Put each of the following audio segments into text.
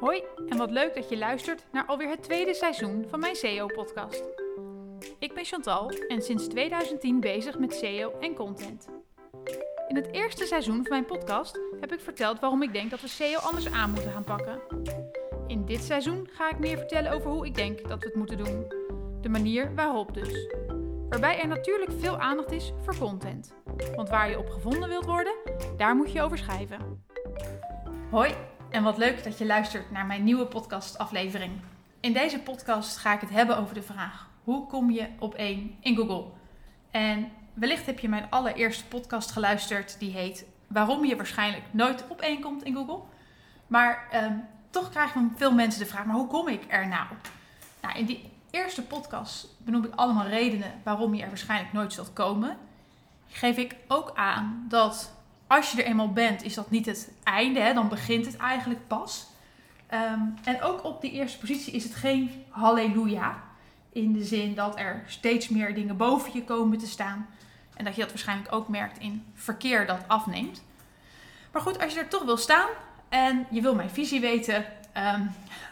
Hoi en wat leuk dat je luistert naar alweer het tweede seizoen van mijn SEO-podcast. Ik ben Chantal en sinds 2010 bezig met SEO en content. In het eerste seizoen van mijn podcast heb ik verteld waarom ik denk dat we SEO anders aan moeten gaan pakken. In dit seizoen ga ik meer vertellen over hoe ik denk dat we het moeten doen. De manier waarop dus. Waarbij er natuurlijk veel aandacht is voor content. Want waar je op gevonden wilt worden, daar moet je over schrijven. Hoi en wat leuk dat je luistert naar mijn nieuwe podcastaflevering. In deze podcast ga ik het hebben over de vraag: hoe kom je op één in Google? En wellicht heb je mijn allereerste podcast geluisterd, die heet Waarom je waarschijnlijk nooit op één komt in Google. Maar ehm, toch krijgen veel mensen de vraag: maar hoe kom ik er nou? Nou, in die eerste podcast benoem ik allemaal redenen waarom je er waarschijnlijk nooit zult komen. Geef ik ook aan dat als je er eenmaal bent, is dat niet het einde. Hè? Dan begint het eigenlijk pas. Ehm, en ook op die eerste positie is het geen halleluja. In de zin dat er steeds meer dingen boven je komen te staan. En dat je dat waarschijnlijk ook merkt in verkeer dat afneemt. Maar goed, als je er toch wil staan en je wil mijn visie weten, ehm,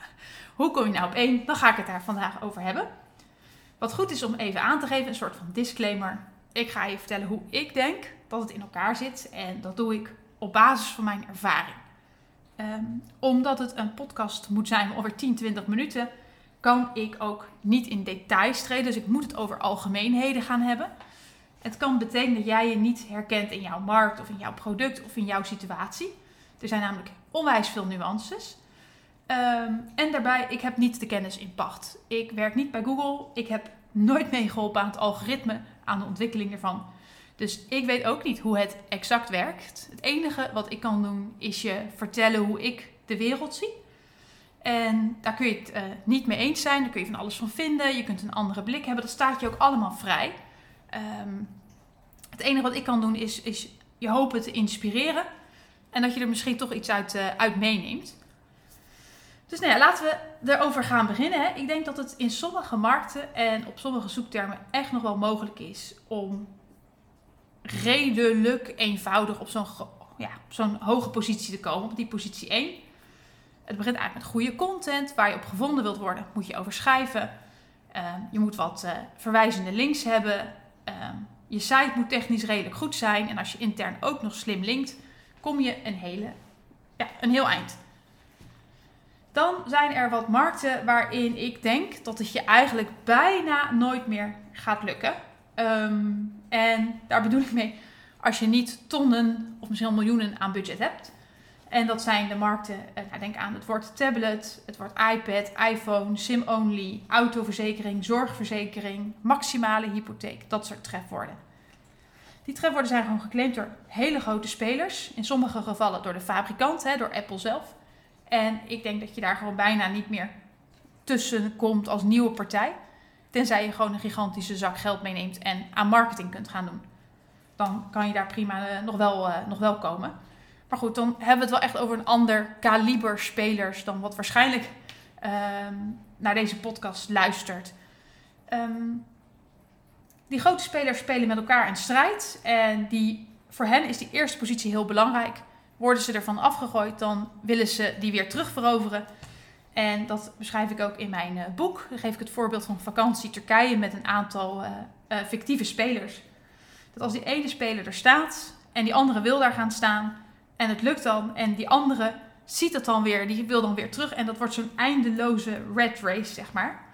hoe kom je nou op één, dan ga ik het daar vandaag over hebben. Wat goed is om even aan te geven, een soort van disclaimer. Ik ga je vertellen hoe ik denk dat het in elkaar zit. En dat doe ik op basis van mijn ervaring. Ehm, omdat het een podcast moet zijn over 10, 20 minuten, kan ik ook niet in details treden. Dus ik moet het over algemeenheden gaan hebben. Het kan betekenen dat jij je niet herkent in jouw markt of in jouw product of in jouw situatie. Er zijn namelijk onwijs veel nuances. Ehm, en daarbij, ik heb niet de kennis in pacht. Ik werk niet bij Google. Ik heb nooit meegeholpen aan het algoritme, aan de ontwikkeling ervan. Dus ik weet ook niet hoe het exact werkt. Het enige wat ik kan doen is je vertellen hoe ik de wereld zie. En daar kun je het uh, niet mee eens zijn. Daar kun je van alles van vinden. Je kunt een andere blik hebben. Dat staat je ook allemaal vrij. Um, het enige wat ik kan doen is, is je hopen te inspireren. En dat je er misschien toch iets uit, uh, uit meeneemt. Dus nou ja, laten we erover gaan beginnen. Hè. Ik denk dat het in sommige markten en op sommige zoektermen echt nog wel mogelijk is om redelijk eenvoudig op zo'n ja, zo'n hoge positie te komen, op die positie 1. Het begint eigenlijk met goede content, waar je op gevonden wilt worden, moet je over schrijven. Ehm, je moet wat uh, verwijzende links hebben. Ehm, je site moet technisch redelijk goed zijn. En als je intern ook nog slim linkt, kom je een, hele, ja, een heel eind. Dan zijn er wat markten waarin ik denk dat het je eigenlijk bijna nooit meer gaat lukken. Um, en daar bedoel ik mee als je niet tonnen of misschien miljoenen aan budget hebt. En dat zijn de markten, eh, nou, denk aan het woord tablet, het woord iPad, iPhone, SIM-only, autoverzekering, zorgverzekering, maximale hypotheek, dat soort trefwoorden. Die trefwoorden zijn gewoon geclaimd door hele grote spelers, in sommige gevallen door de fabrikant, hè, door Apple zelf. En ik denk dat je daar gewoon bijna niet meer tussen komt als nieuwe partij. Tenzij je gewoon een gigantische zak geld meeneemt en aan marketing kunt gaan doen. Dan kan je daar prima uh, nog, wel, uh, nog wel komen. Maar goed, dan hebben we het wel echt over een ander kaliber spelers dan wat waarschijnlijk um, naar deze podcast luistert. Um, die grote spelers spelen met elkaar een strijd. En die, voor hen is die eerste positie heel belangrijk. Worden ze ervan afgegooid, dan willen ze die weer terugveroveren. En dat beschrijf ik ook in mijn uh, boek. Dan geef ik het voorbeeld van vakantie Turkije met een aantal uh, uh, fictieve spelers. Dat als die ene speler er staat en die andere wil daar gaan staan en het lukt dan en die andere ziet het dan weer, die wil dan weer terug en dat wordt zo'n eindeloze red race, zeg maar.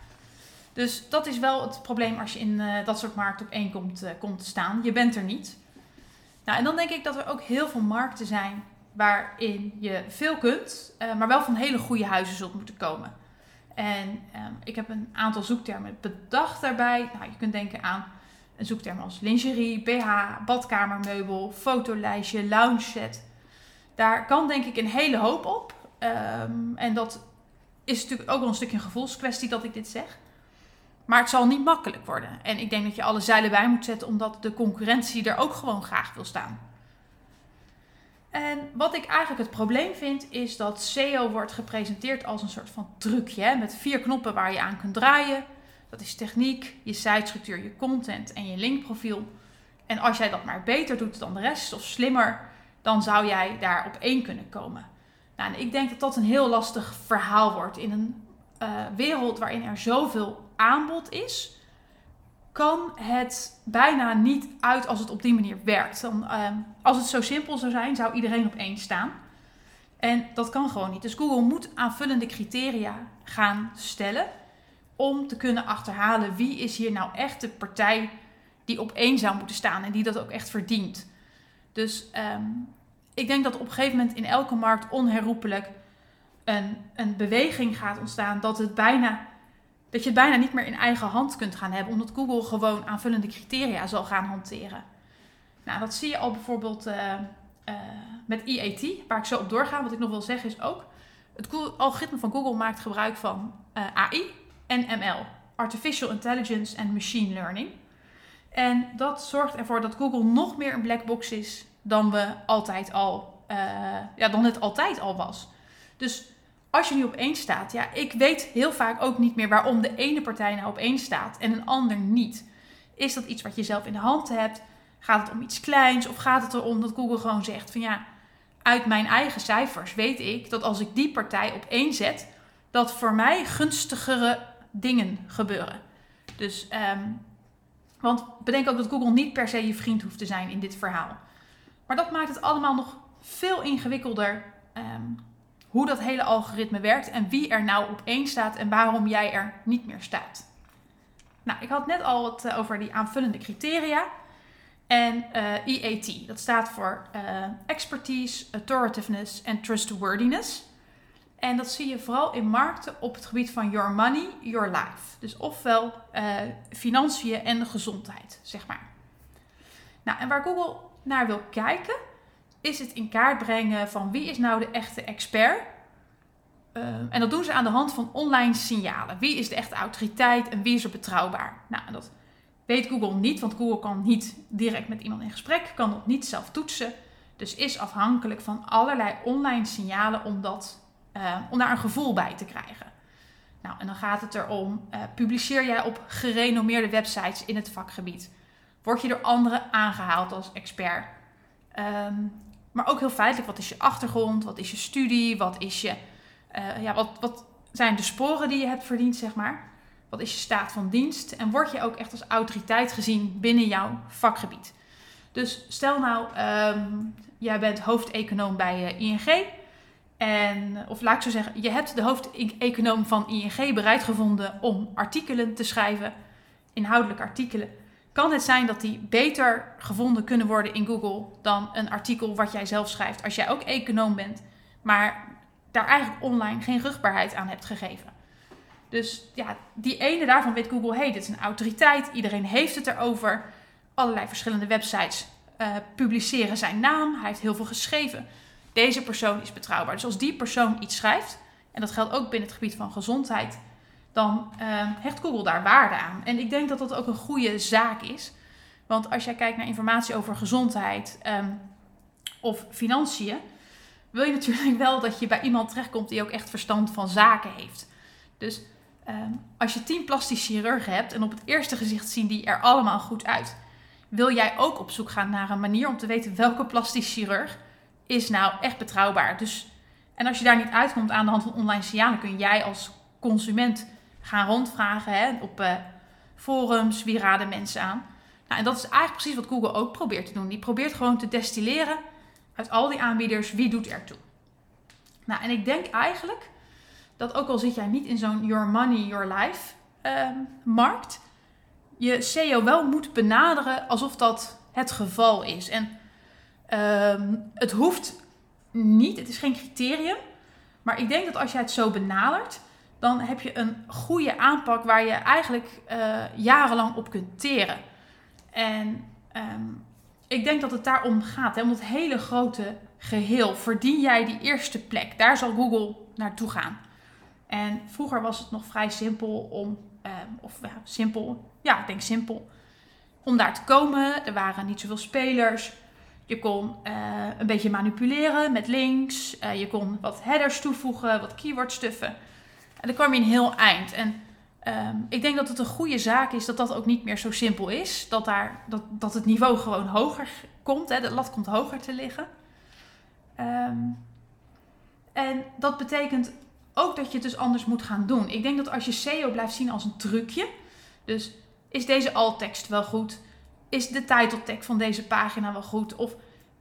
Dus dat is wel het probleem als je in dat soort markten op één komt, komt te staan. Je bent er niet. Nou, en dan denk ik dat er ook heel veel markten zijn waarin je veel kunt, uh, maar wel van hele goede huizen zult moeten komen. En um, ik heb een aantal zoektermen bedacht daarbij. Nou, je kunt denken aan een zoekterm als lingerie, BH, badkamermeubel, fotolijstje, lounge set. Daar kan denk ik een hele hoop op. Um, en dat is natuurlijk ook wel een stukje een gevoelskwestie dat ik dit zeg. Maar het zal niet makkelijk worden. En ik denk dat je alle zeilen bij moet zetten, omdat de concurrentie er ook gewoon graag wil staan. En wat ik eigenlijk het probleem vind, is dat SEO wordt gepresenteerd als een soort van trucje. Met vier knoppen waar je aan kunt draaien. Dat is techniek, je sitestructuur, je content en je linkprofiel. En als jij dat maar beter doet dan de rest of slimmer, dan zou jij daar op één kunnen komen. Nou, en ik denk dat dat een heel lastig verhaal wordt in een uh, wereld waarin er zoveel aanbod is. Kan het bijna niet uit als het op die manier werkt. Dan, ehm, als het zo simpel zou zijn, zou iedereen op één staan. En dat kan gewoon niet. Dus Google moet aanvullende criteria gaan stellen om te kunnen achterhalen wie is hier nou echt de partij die op één zou moeten staan en die dat ook echt verdient. Dus ehm, ik denk dat op een gegeven moment in elke markt onherroepelijk een, een beweging gaat ontstaan dat, het bijna, dat je het bijna niet meer in eigen hand kunt gaan hebben, omdat Google gewoon aanvullende criteria zal gaan hanteren. Nou, dat zie je al bijvoorbeeld uh, uh, met EAT, waar ik zo op doorga. Wat ik nog wil zeggen is ook, het algoritme van Google maakt gebruik van eh, AI en ML, Artificial Intelligence en Machine Learning. En dat zorgt ervoor dat Google nog meer een black box is dan we altijd al, ja, dan het altijd al was. Dus als je nu op één staat, ja, ik weet heel vaak ook niet meer waarom de ene partij nou op één staat en een ander niet. Is dat iets wat je zelf in de hand hebt? Gaat het om iets kleins? Of gaat het erom dat Google gewoon zegt van ja, uit mijn eigen cijfers weet ik dat als ik die partij op één zet, dat voor mij gunstigere dingen gebeuren. Dus, um, want bedenk ook dat Google niet per se je vriend hoeft te zijn in dit verhaal. Maar dat maakt het allemaal nog veel ingewikkelder um, hoe dat hele algoritme werkt en wie er nou op één staat en waarom jij er niet meer staat. Nou, ik had net al wat eh, over die aanvullende criteria. En uh, eh, EAT, dat staat voor uh, expertise, authoritativeness en trustworthiness. En dat zie je vooral in markten op het gebied van your money, your life. Dus ofwel uh, financiën en gezondheid, zeg maar. Nou, en waar Google naar wil kijken, is het in kaart brengen van wie is nou de echte expert. Uh, en dat doen ze aan de hand van online signalen. Wie is de echte autoriteit en wie is er betrouwbaar? Nou, dat weet Google niet, want Google kan niet direct met iemand in gesprek, kan dat niet zelf toetsen. Dus is afhankelijk van allerlei online signalen om, dat, uh, om daar een gevoel bij te krijgen. Nou, en dan gaat het erom, uh, publiceer jij op gerenommeerde websites in het vakgebied? Word je door anderen aangehaald als expert? Um, maar ook heel feitelijk, wat is je achtergrond? Wat is je studie? Wat, is je, uh, ja, wat, wat zijn de sporen die je hebt verdiend, zeg maar? Wat is je staat van dienst? En word je ook echt als autoriteit gezien binnen jouw vakgebied? Dus stel nou, um, jij bent hoofdeconoom bij uh, ING. En, of laat ik zo zeggen, je hebt de hoofdeconoom van ING bereid gevonden om artikelen te schrijven, inhoudelijke artikelen kan het zijn dat die beter gevonden kunnen worden in Google dan een artikel wat jij zelf schrijft. Als jij ook econoom bent, maar daar eigenlijk online geen rugbaarheid aan hebt gegeven. Dus ja, die ene daarvan weet Google, hey, dit is een autoriteit, iedereen heeft het erover. Allerlei verschillende websites uh, publiceren zijn naam, hij heeft heel veel geschreven. Deze persoon is betrouwbaar. Dus als die persoon iets schrijft, en dat geldt ook binnen het gebied van gezondheid, dan uh, hecht Google daar waarde aan. En ik denk dat dat ook een goede zaak is. Want als jij kijkt naar informatie over gezondheid um, of financiën, wil je natuurlijk wel dat je bij iemand terechtkomt die ook echt verstand van zaken heeft. Dus um, als je tien plastische chirurgen hebt en op het eerste gezicht zien die er allemaal goed uit, wil jij ook op zoek gaan naar een manier om te weten welke plastisch chirurg is nou echt betrouwbaar. Dus, en als je daar niet uitkomt aan de hand van online signalen, kun jij als consument gaan rondvragen hè, op uh, forums, wie raden mensen aan. Nou, en dat is eigenlijk precies wat Google ook probeert te doen. Die probeert gewoon te destilleren uit al die aanbieders wie doet er toe. Nou, en ik denk eigenlijk dat ook al zit jij niet in zo'n your money, your life uh, markt, je SEO wel moet benaderen alsof dat het geval is. En uh, het hoeft niet, het is geen criterium. Maar ik denk dat als jij het zo benadert, dan heb je een goede aanpak waar je eigenlijk uh, jarenlang op kunt teren. En um, ik denk dat het daarom gaat. Hè? Om het hele grote geheel verdien jij die eerste plek. Daar zal Google naartoe gaan. En vroeger was het nog vrij simpel om, um, of ja, simpel, ja, ik denk simpel, om daar te komen. Er waren niet zoveel spelers. Je kon uh, een beetje manipuleren met links. Uh, je kon wat headers toevoegen, wat keywords stuffen. En dan kwam je een heel eind. En um, ik denk dat het een goede zaak is dat dat ook niet meer zo simpel is. Dat, daar, dat, dat het niveau gewoon hoger komt. Hè, de lat komt hoger te liggen. Um, En dat betekent ook dat je het dus anders moet gaan doen. Ik denk dat als je SEO blijft zien als een trucje, dus is deze alt-tekst wel goed? Is de title van deze pagina wel goed? Of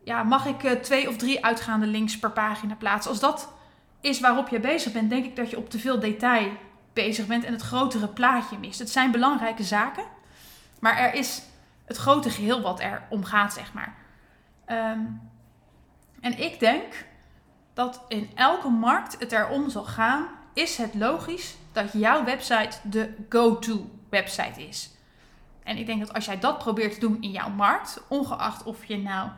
ja, mag ik uh, twee of drie uitgaande links per pagina plaatsen? Als dat is waarop je bezig bent, denk ik dat je op te veel detail bezig bent en het grotere plaatje mist. Het zijn belangrijke zaken, maar er is het grote geheel wat er om gaat, zeg maar. Ehm, en ik denk dat in elke markt het erom zal gaan, is het logisch dat jouw website de go-to website is. En ik denk dat als jij dat probeert te doen in jouw markt, ongeacht of je nou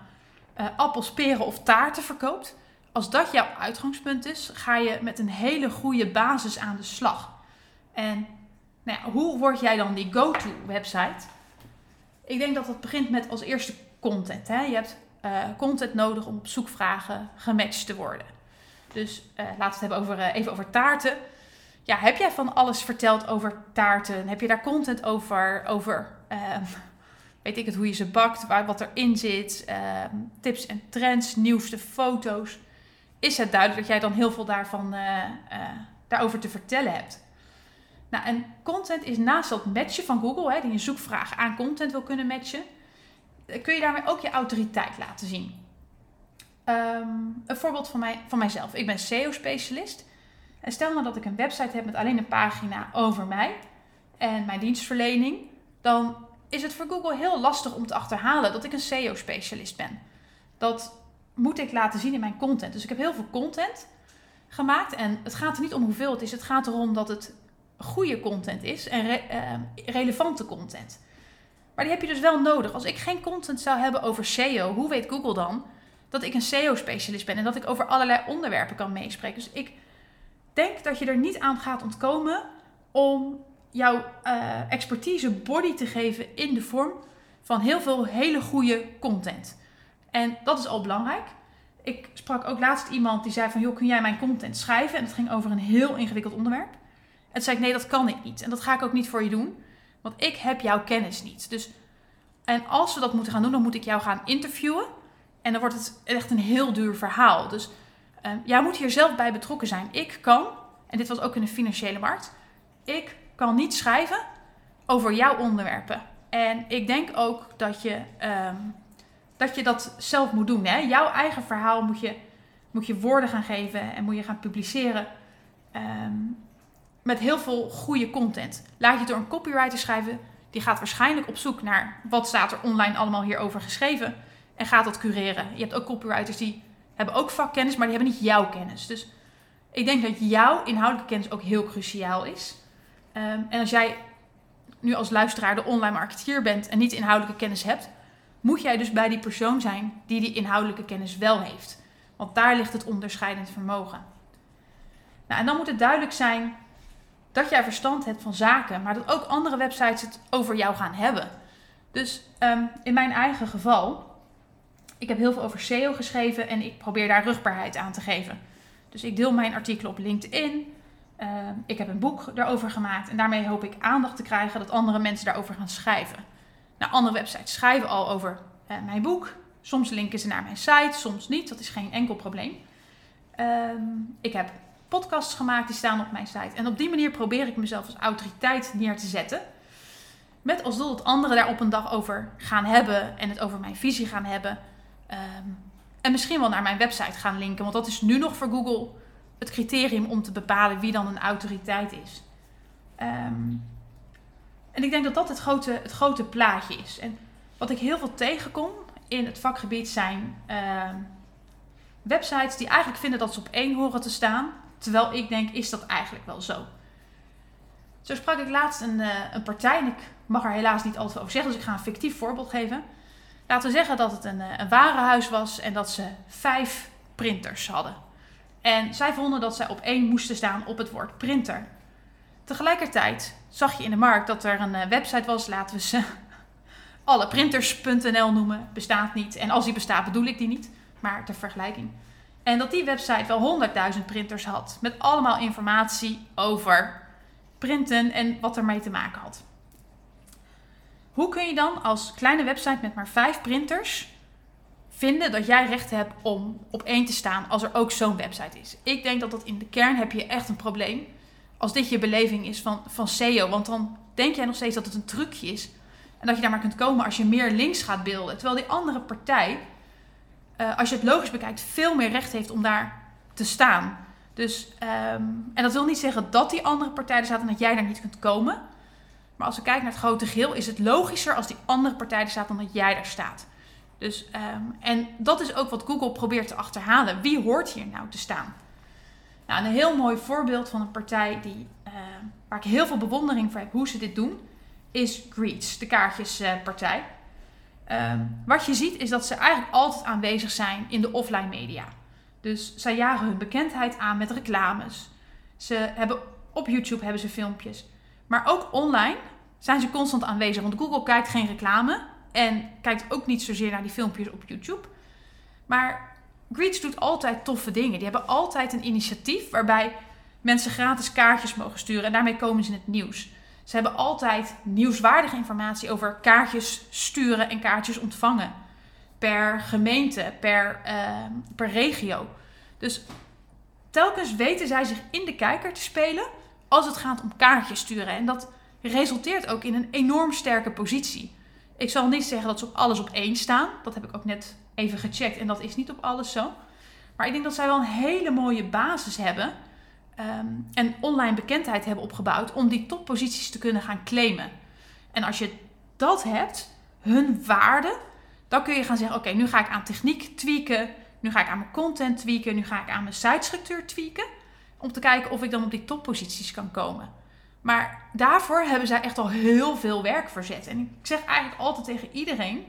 uh, appels, peren of taarten verkoopt, als dat jouw uitgangspunt is, ga je met een hele goede basis aan de slag. En nou ja, hoe word jij dan die go-to website? Ik denk dat dat begint met als eerste content. Hè? Je hebt uh, content nodig om op zoekvragen gematcht te worden. Dus uh, laten we het hebben over, uh, even over taarten. Ja, heb jij van alles verteld over taarten? Heb je daar content over? Over ehm, weet ik het, hoe je ze bakt, waar, wat erin zit, ehm, tips en trends, nieuwste foto's. Is het duidelijk dat jij dan heel veel daarvan, daarover te vertellen hebt? Nou, en content is naast dat matchen van Google, hè, die een zoekvraag aan content wil kunnen matchen, kun je daarmee ook je autoriteit laten zien. Ehm, een voorbeeld van, mij, van mijzelf. Ik ben SEO-specialist. En stel nou dat ik een website heb met alleen een pagina over mij en mijn dienstverlening, dan is het voor Google heel lastig om te achterhalen dat ik een SEO-specialist ben. Dat moet ik laten zien in mijn content. Dus ik heb heel veel content gemaakt. En het gaat er niet om hoeveel het is. Het gaat erom dat het goede content is en ehm, relevante content. Maar die heb je dus wel nodig. Als ik geen content zou hebben over SEO, hoe weet Google dan dat ik een SEO-specialist ben en dat ik over allerlei onderwerpen kan meespreken? Dus ik denk dat je er niet aan gaat ontkomen om jouw uh, expertise body te geven in de vorm van heel veel hele goede content. En dat is al belangrijk. Ik sprak ook laatst iemand die zei van, joh, kun jij mijn content schrijven? En het ging over een heel ingewikkeld onderwerp. En toen zei ik, nee, dat kan ik niet. En dat ga ik ook niet voor je doen. Want ik heb jouw kennis niet. Dus, en als we dat moeten gaan doen, dan moet ik jou gaan interviewen. En dan wordt het echt een heel duur verhaal. Dus uh, jij moet hier zelf bij betrokken zijn. Ik kan, en dit was ook in de financiële markt, ik kan niet schrijven over jouw onderwerpen. En ik denk ook dat je, um, dat, je dat zelf moet doen. Hè? Jouw eigen verhaal moet je, moet je woorden gaan geven en moet je gaan publiceren. Um, met heel veel goede content. Laat je door een copywriter schrijven. Die gaat waarschijnlijk op zoek naar wat staat er online allemaal hierover geschreven. En gaat dat cureren. Je hebt ook copywriters die hebben ook vakkennis, maar die hebben niet jouw kennis. Dus ik denk dat jouw inhoudelijke kennis ook heel cruciaal is. Um, en als jij nu als luisteraar de online marketeer bent en niet inhoudelijke kennis hebt, moet jij dus bij die persoon zijn die die inhoudelijke kennis wel heeft. Want daar ligt het onderscheidend vermogen. Nou, en dan moet het duidelijk zijn dat jij verstand hebt van zaken, maar dat ook andere websites het over jou gaan hebben. Dus um, in mijn eigen geval, ik heb heel veel over SEO geschreven en ik probeer daar rugbaarheid aan te geven. Dus ik deel mijn artikelen op LinkedIn. Uh, ik heb een boek daarover gemaakt en daarmee hoop ik aandacht te krijgen dat andere mensen daarover gaan schrijven. Andere websites schrijven al over uh, mijn boek. Soms linken ze naar mijn site, soms niet. Dat is geen enkel probleem. Um, ik heb podcasts gemaakt, die staan op mijn site. En op die manier probeer ik mezelf als autoriteit neer te zetten. Met als doel dat anderen daar op een dag over gaan hebben en het over mijn visie gaan hebben. Um, en misschien wel naar mijn website gaan linken, want dat is nu nog voor Google het criterium om te bepalen wie dan een autoriteit is. Um, en ik denk dat dat het grote, het grote plaatje is. En wat ik heel veel tegenkom in het vakgebied zijn uh, websites die eigenlijk vinden dat ze op één horen te staan. Terwijl ik denk, is dat eigenlijk wel zo? Zo sprak ik laatst een, uh, een partij, en ik mag er helaas niet altijd over zeggen, dus ik ga een fictief voorbeeld geven. Laten we zeggen dat het een, uh, een warenhuis was en dat ze vijf printers hadden. En zij vonden dat zij op één moesten staan op het woord printer. Tegelijkertijd zag je in de markt dat er een uh, website was, laten we ze alleprinters.nl noemen, bestaat niet. En als die bestaat bedoel ik die niet, maar ter vergelijking. En dat die website wel 100.000 printers had. Met allemaal informatie over printen en wat ermee te maken had. Hoe kun je dan als kleine website met maar 5 printers vinden dat jij recht hebt om op één te staan als er ook zo'n website is. Ik denk dat dat in de kern heb je echt een probleem als dit je beleving is van, van SEO. Want dan denk jij nog steeds dat het een trucje is. En dat je daar maar kunt komen als je meer links gaat beelden. Terwijl die andere partij, uh, als je het logisch bekijkt, veel meer recht heeft om daar te staan. Dus, um, en dat wil niet zeggen dat die andere partij er staat en dat jij daar niet kunt komen. Maar als we kijken naar het grote geheel, is het logischer als die andere partij er staat dan dat jij daar staat. Dus, um, en dat is ook wat Google probeert te achterhalen. Wie hoort hier nou te staan? Nou, een heel mooi voorbeeld van een partij die, uh, waar ik heel veel bewondering voor heb hoe ze dit doen, is Greets, de kaartjespartij. Um, wat je ziet is dat ze eigenlijk altijd aanwezig zijn in de offline media. Dus zij jagen hun bekendheid aan met reclames. Ze hebben, op YouTube hebben ze filmpjes. Maar ook online zijn ze constant aanwezig. Want Google kijkt geen reclame. En kijkt ook niet zozeer naar die filmpjes op YouTube. Maar Greets doet altijd toffe dingen. Die hebben altijd een initiatief waarbij mensen gratis kaartjes mogen sturen. En daarmee komen ze in het nieuws. Ze hebben altijd nieuwswaardige informatie over kaartjes sturen en kaartjes ontvangen. Per gemeente, per, uh, per regio. Dus telkens weten zij zich in de kijker te spelen als het gaat om kaartjes sturen. En dat resulteert ook in een enorm sterke positie. Ik zal niet zeggen dat ze op alles op één staan. Dat heb ik ook net even gecheckt en dat is niet op alles zo. Maar ik denk dat zij wel een hele mooie basis hebben um, en online bekendheid hebben opgebouwd om die topposities te kunnen gaan claimen. En als je dat hebt, hun waarde, dan kun je gaan zeggen: Oké, nu ga ik aan techniek tweaken, nu ga ik aan mijn content tweaken, nu ga ik aan mijn sitestructuur tweaken. Om te kijken of ik dan op die topposities kan komen. Maar daarvoor hebben zij echt al heel veel werk verzet. En ik zeg eigenlijk altijd tegen iedereen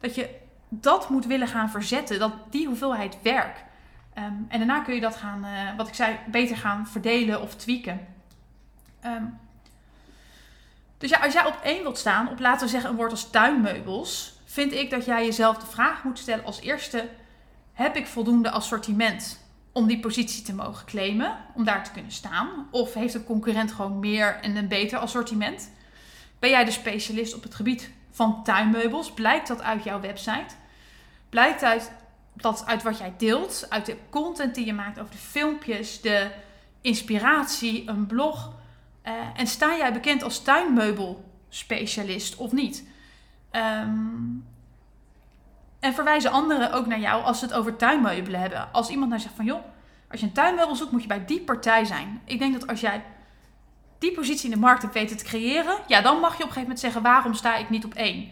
dat je dat moet willen gaan verzetten, dat die hoeveelheid werk. Um, en daarna kun je dat gaan, uh, wat ik zei, beter gaan verdelen of tweaken. Um, dus ja, als jij op één wilt staan, op laten we zeggen een woord als tuinmeubels, vind ik dat jij jezelf de vraag moet stellen als eerste: heb ik voldoende assortiment om die positie te mogen claimen, om daar te kunnen staan? Of heeft een concurrent gewoon meer en een beter assortiment? Ben jij de specialist op het gebied van tuinmeubels? Blijkt dat uit jouw website? Blijkt uit, dat uit wat jij deelt, uit de content die je maakt over de filmpjes, de inspiratie, een blog? Uh, en sta jij bekend als tuinmeubelspecialist of niet? Um, en verwijzen anderen ook naar jou als ze het over tuinmeubelen hebben. Als iemand nou zegt van joh, als je een tuinmeubel zoekt, moet je bij die partij zijn. Ik denk dat als jij die positie in de markt hebt weten te creëren, ja, dan mag je op een gegeven moment zeggen: waarom sta ik niet op één?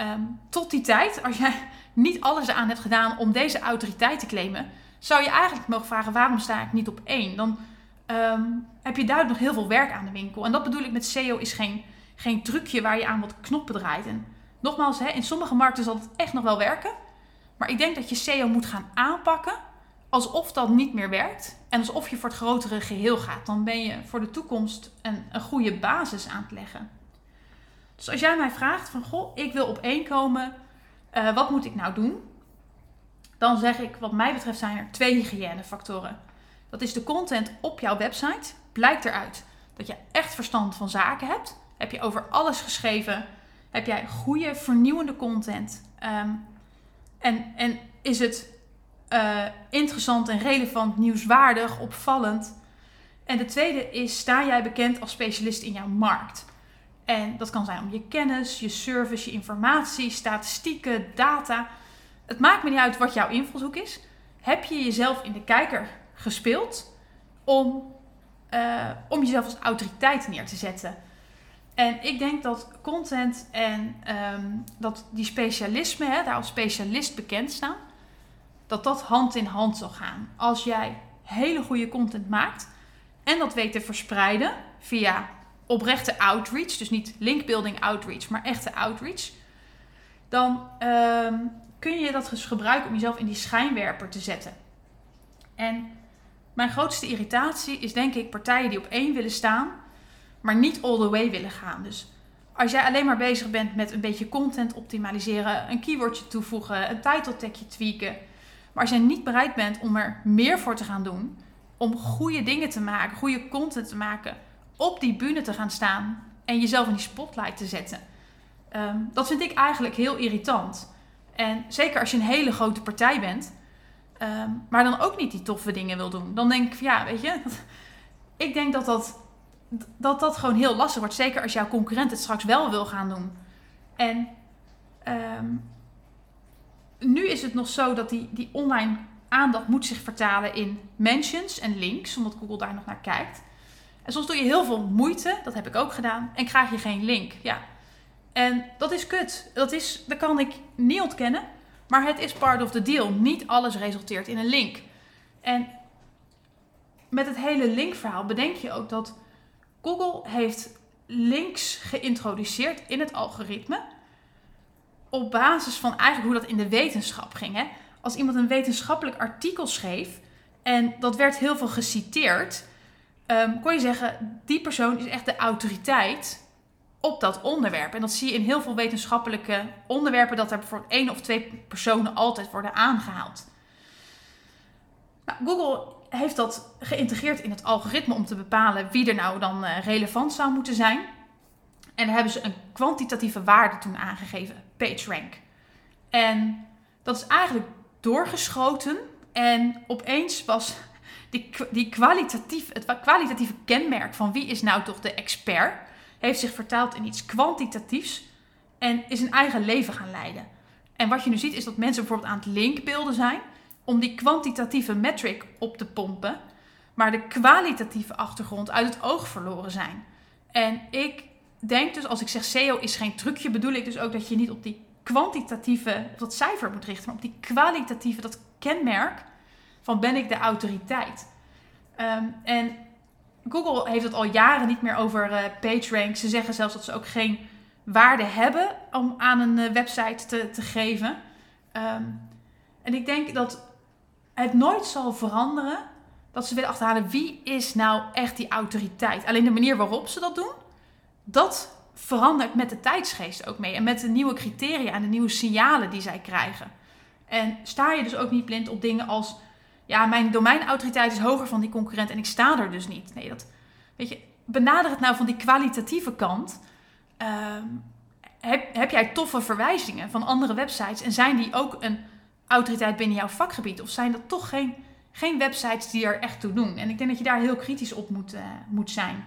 Um, tot die tijd, als jij niet alles aan hebt gedaan om deze autoriteit te claimen, zou je eigenlijk mogen vragen: waarom sta ik niet op één? Dan um, heb je duidelijk nog heel veel werk aan de winkel. En dat bedoel ik met SEO is geen, geen trucje waar je aan wat knoppen draait. En nogmaals, hè, in sommige markten zal het echt nog wel werken. Maar ik denk dat je SEO moet gaan aanpakken alsof dat niet meer werkt. En alsof je voor het grotere geheel gaat. Dan ben je voor de toekomst een, een goede basis aan het leggen. Dus als jij mij vraagt van, goh, ik wil op één komen. Uh, wat moet ik nou doen? Dan zeg ik, wat mij betreft zijn er twee hygiënefactoren. Dat is de content op jouw website. Blijkt eruit dat je echt verstand van zaken hebt. Heb je over alles geschreven heb jij goede, vernieuwende content? Um, en, en is het uh, interessant en relevant, nieuwswaardig, opvallend? En de tweede is, sta jij bekend als specialist in jouw markt? En dat kan zijn om je kennis, je service, je informatie, statistieken, data. Het maakt me niet uit wat jouw invalshoek is. Heb je jezelf in de kijker gespeeld om, uh, om jezelf als autoriteit neer te zetten? En ik denk dat content en um, dat die specialisme, hè, daar als specialist bekend staan, dat dat hand in hand zal gaan. Als jij hele goede content maakt en dat weet te verspreiden via oprechte outreach, dus niet linkbuilding outreach, maar echte outreach, dan um, kun je dat dus gebruiken om jezelf in die schijnwerper te zetten. En mijn grootste irritatie is denk ik partijen die op één willen staan maar niet all the way willen gaan. Dus als jij alleen maar bezig bent met een beetje content optimaliseren, een keywordje toevoegen, een title tagje tweaken, als jij niet bereid bent om er meer voor te gaan doen, om goede dingen te maken, goede content te maken, op die bühne te gaan staan en jezelf in die spotlight te zetten, um, dat vind ik eigenlijk heel irritant. En zeker als je een hele grote partij bent, ehm, maar dan ook niet die toffe dingen wil doen. Dan denk ik, ja, weet je, ik denk dat dat, dat dat gewoon heel lastig wordt. Zeker als jouw concurrent het straks wel wil gaan doen. En ehm, nu is het nog zo dat die, die online aandacht moet zich vertalen in mentions en links, omdat Google daar nog naar kijkt. En soms doe je heel veel moeite, dat heb ik ook gedaan, en krijg je geen link. Ja. En dat is kut. Dat, is, dat kan ik niet ontkennen, maar het is part of the deal. Niet alles resulteert in een link. En met het hele linkverhaal bedenk je ook dat Google heeft links geïntroduceerd in het algoritme op basis van eigenlijk hoe dat in de wetenschap ging. Hè? Als iemand een wetenschappelijk artikel schreef en dat werd heel veel geciteerd, um, kon je zeggen, die persoon is echt de autoriteit op dat onderwerp. En dat zie je in heel veel wetenschappelijke onderwerpen, dat er bijvoorbeeld één of twee personen altijd worden aangehaald. Nou, Google heeft dat geïntegreerd in het algoritme om te bepalen wie er nou dan uh, relevant zou moeten zijn. En daar hebben ze een kwantitatieve waarde toen aangegeven, PageRank. En dat is eigenlijk doorgeschoten en opeens was die, die kwalitatief, het kwalitatieve kenmerk van wie is nou toch de expert, heeft zich vertaald in iets kwantitatiefs en is een eigen leven gaan leiden. En wat je nu ziet is dat mensen bijvoorbeeld aan het linkbeelden zijn om die kwantitatieve metric op te pompen, maar de kwalitatieve achtergrond uit het oog verloren zijn. En ik denk dus, als ik zeg SEO is geen trucje, bedoel ik dus ook dat je niet op die kwantitatieve, op dat cijfer moet richten, maar op die kwalitatieve, dat kenmerk van ben ik de autoriteit. Ehm, en Google heeft het al jaren niet meer over uh, PageRank. Ze zeggen zelfs dat ze ook geen waarde hebben om aan een uh, website te, te geven. Ehm, en ik denk dat het nooit zal veranderen dat ze willen achterhalen wie is nou echt die autoriteit. Alleen de manier waarop ze dat doen, dat verandert met de tijdsgeest ook mee. En met de nieuwe criteria en de nieuwe signalen die zij krijgen. En sta je dus ook niet blind op dingen als... Ja, mijn domeinautoriteit is hoger van die concurrent en ik sta er dus niet. Nee, dat... Weet je, benader het nou van die kwalitatieve kant. Ehm, heb, heb jij toffe verwijzingen van andere websites? En zijn die ook een autoriteit binnen jouw vakgebied? Of zijn dat toch geen, geen websites die er echt toe doen? En ik denk dat je daar heel kritisch op moet, uh, moet zijn.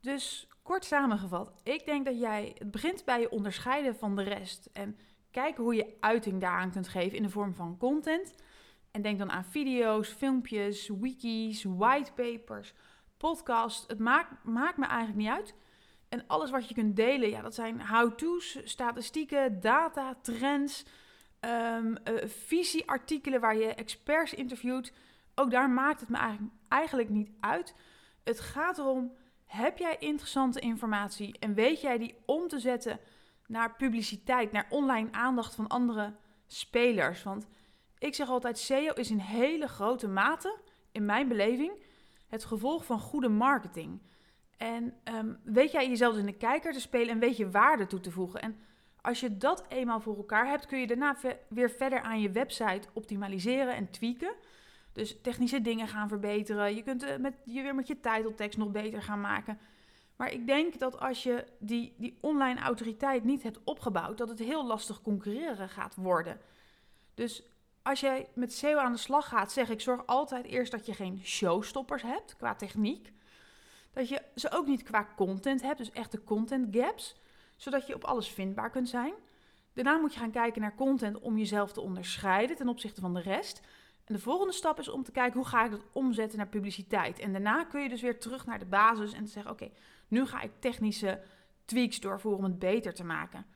Dus kort samengevat, ik denk dat jij, het begint bij je onderscheiden van de rest. En kijken hoe je uiting daaraan kunt geven in de vorm van content. En denk dan aan video's, filmpjes, wikis, whitepapers, podcasts. Het maakt, maakt me eigenlijk niet uit. En alles wat je kunt delen, ja, dat zijn how-to's, statistieken, data, trends, um, uh, visieartikelen waar je experts interviewt. Ook daar maakt het me eigenlijk, eigenlijk niet uit. Het gaat erom heb jij interessante informatie en weet jij die om te zetten naar publiciteit, naar online aandacht van andere spelers? Want ik zeg altijd, SEO is in hele grote mate, in mijn beleving, het gevolg van goede marketing. En um, weet jij jezelf in de kijker te spelen en weet je waarde toe te voegen. En als je dat eenmaal voor elkaar hebt, kun je daarna weer verder aan je website optimaliseren en tweaken. Dus technische dingen gaan verbeteren. Je kunt met, je weer met je titeltekst nog beter gaan maken. Maar ik denk dat als je die, die online autoriteit niet hebt opgebouwd, dat het heel lastig concurreren gaat worden. Dus als jij met SEO aan de slag gaat, zeg ik, zorg altijd eerst dat je geen showstoppers hebt qua techniek. Dat je ze ook niet qua content hebt, dus echte content gaps, zodat je op alles vindbaar kunt zijn. Daarna moet je gaan kijken naar content om jezelf te onderscheiden ten opzichte van de rest. De volgende stap is om te kijken hoe ga ik dat omzetten naar publiciteit. En daarna kun je dus weer terug naar de basis en te zeggen: oké, nu ga ik technische tweaks doorvoeren om het beter te maken.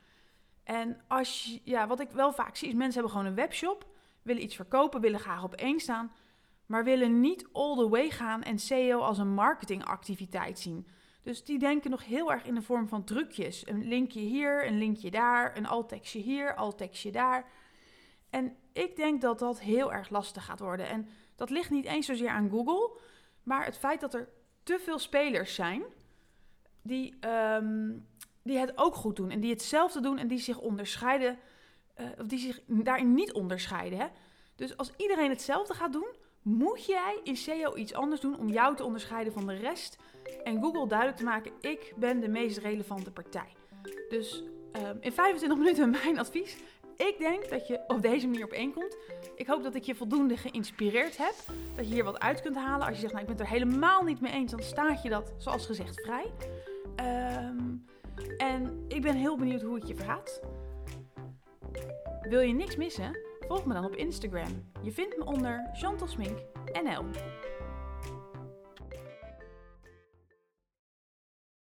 En als ja, wat ik wel vaak zie is mensen hebben gewoon een webshop, willen iets verkopen, willen graag op één staan, maar willen niet all the way gaan en SEO als een marketingactiviteit zien. Dus die denken nog heel erg in de vorm van trucjes. Een linkje hier, een linkje daar, een alt-tekstje hier, alt-tekstje daar. En ik denk dat dat heel erg lastig gaat worden. En dat ligt niet eens zozeer aan Google, maar het feit dat er te veel spelers zijn die, ehm, die het ook goed doen en die hetzelfde doen en die zich onderscheiden, uh, of die zich daarin niet onderscheiden. Hè? Dus als iedereen hetzelfde gaat doen, moet jij in SEO iets anders doen om jou te onderscheiden van de rest en Google duidelijk te maken: ik ben de meest relevante partij. Dus Ehm, in 25 minuten mijn advies. Ik denk dat je op deze manier op één komt. Ik hoop dat ik je voldoende geïnspireerd heb. Dat je hier wat uit kunt halen. Als je zegt, nou, ik ben het er helemaal niet mee eens, dan staat je dat, zoals gezegd, vrij. Ehm, en ik ben heel benieuwd hoe het je vergaat. Wil je niks missen? Volg me dan op Instagram. Je vindt me onder Chantal Smink NL.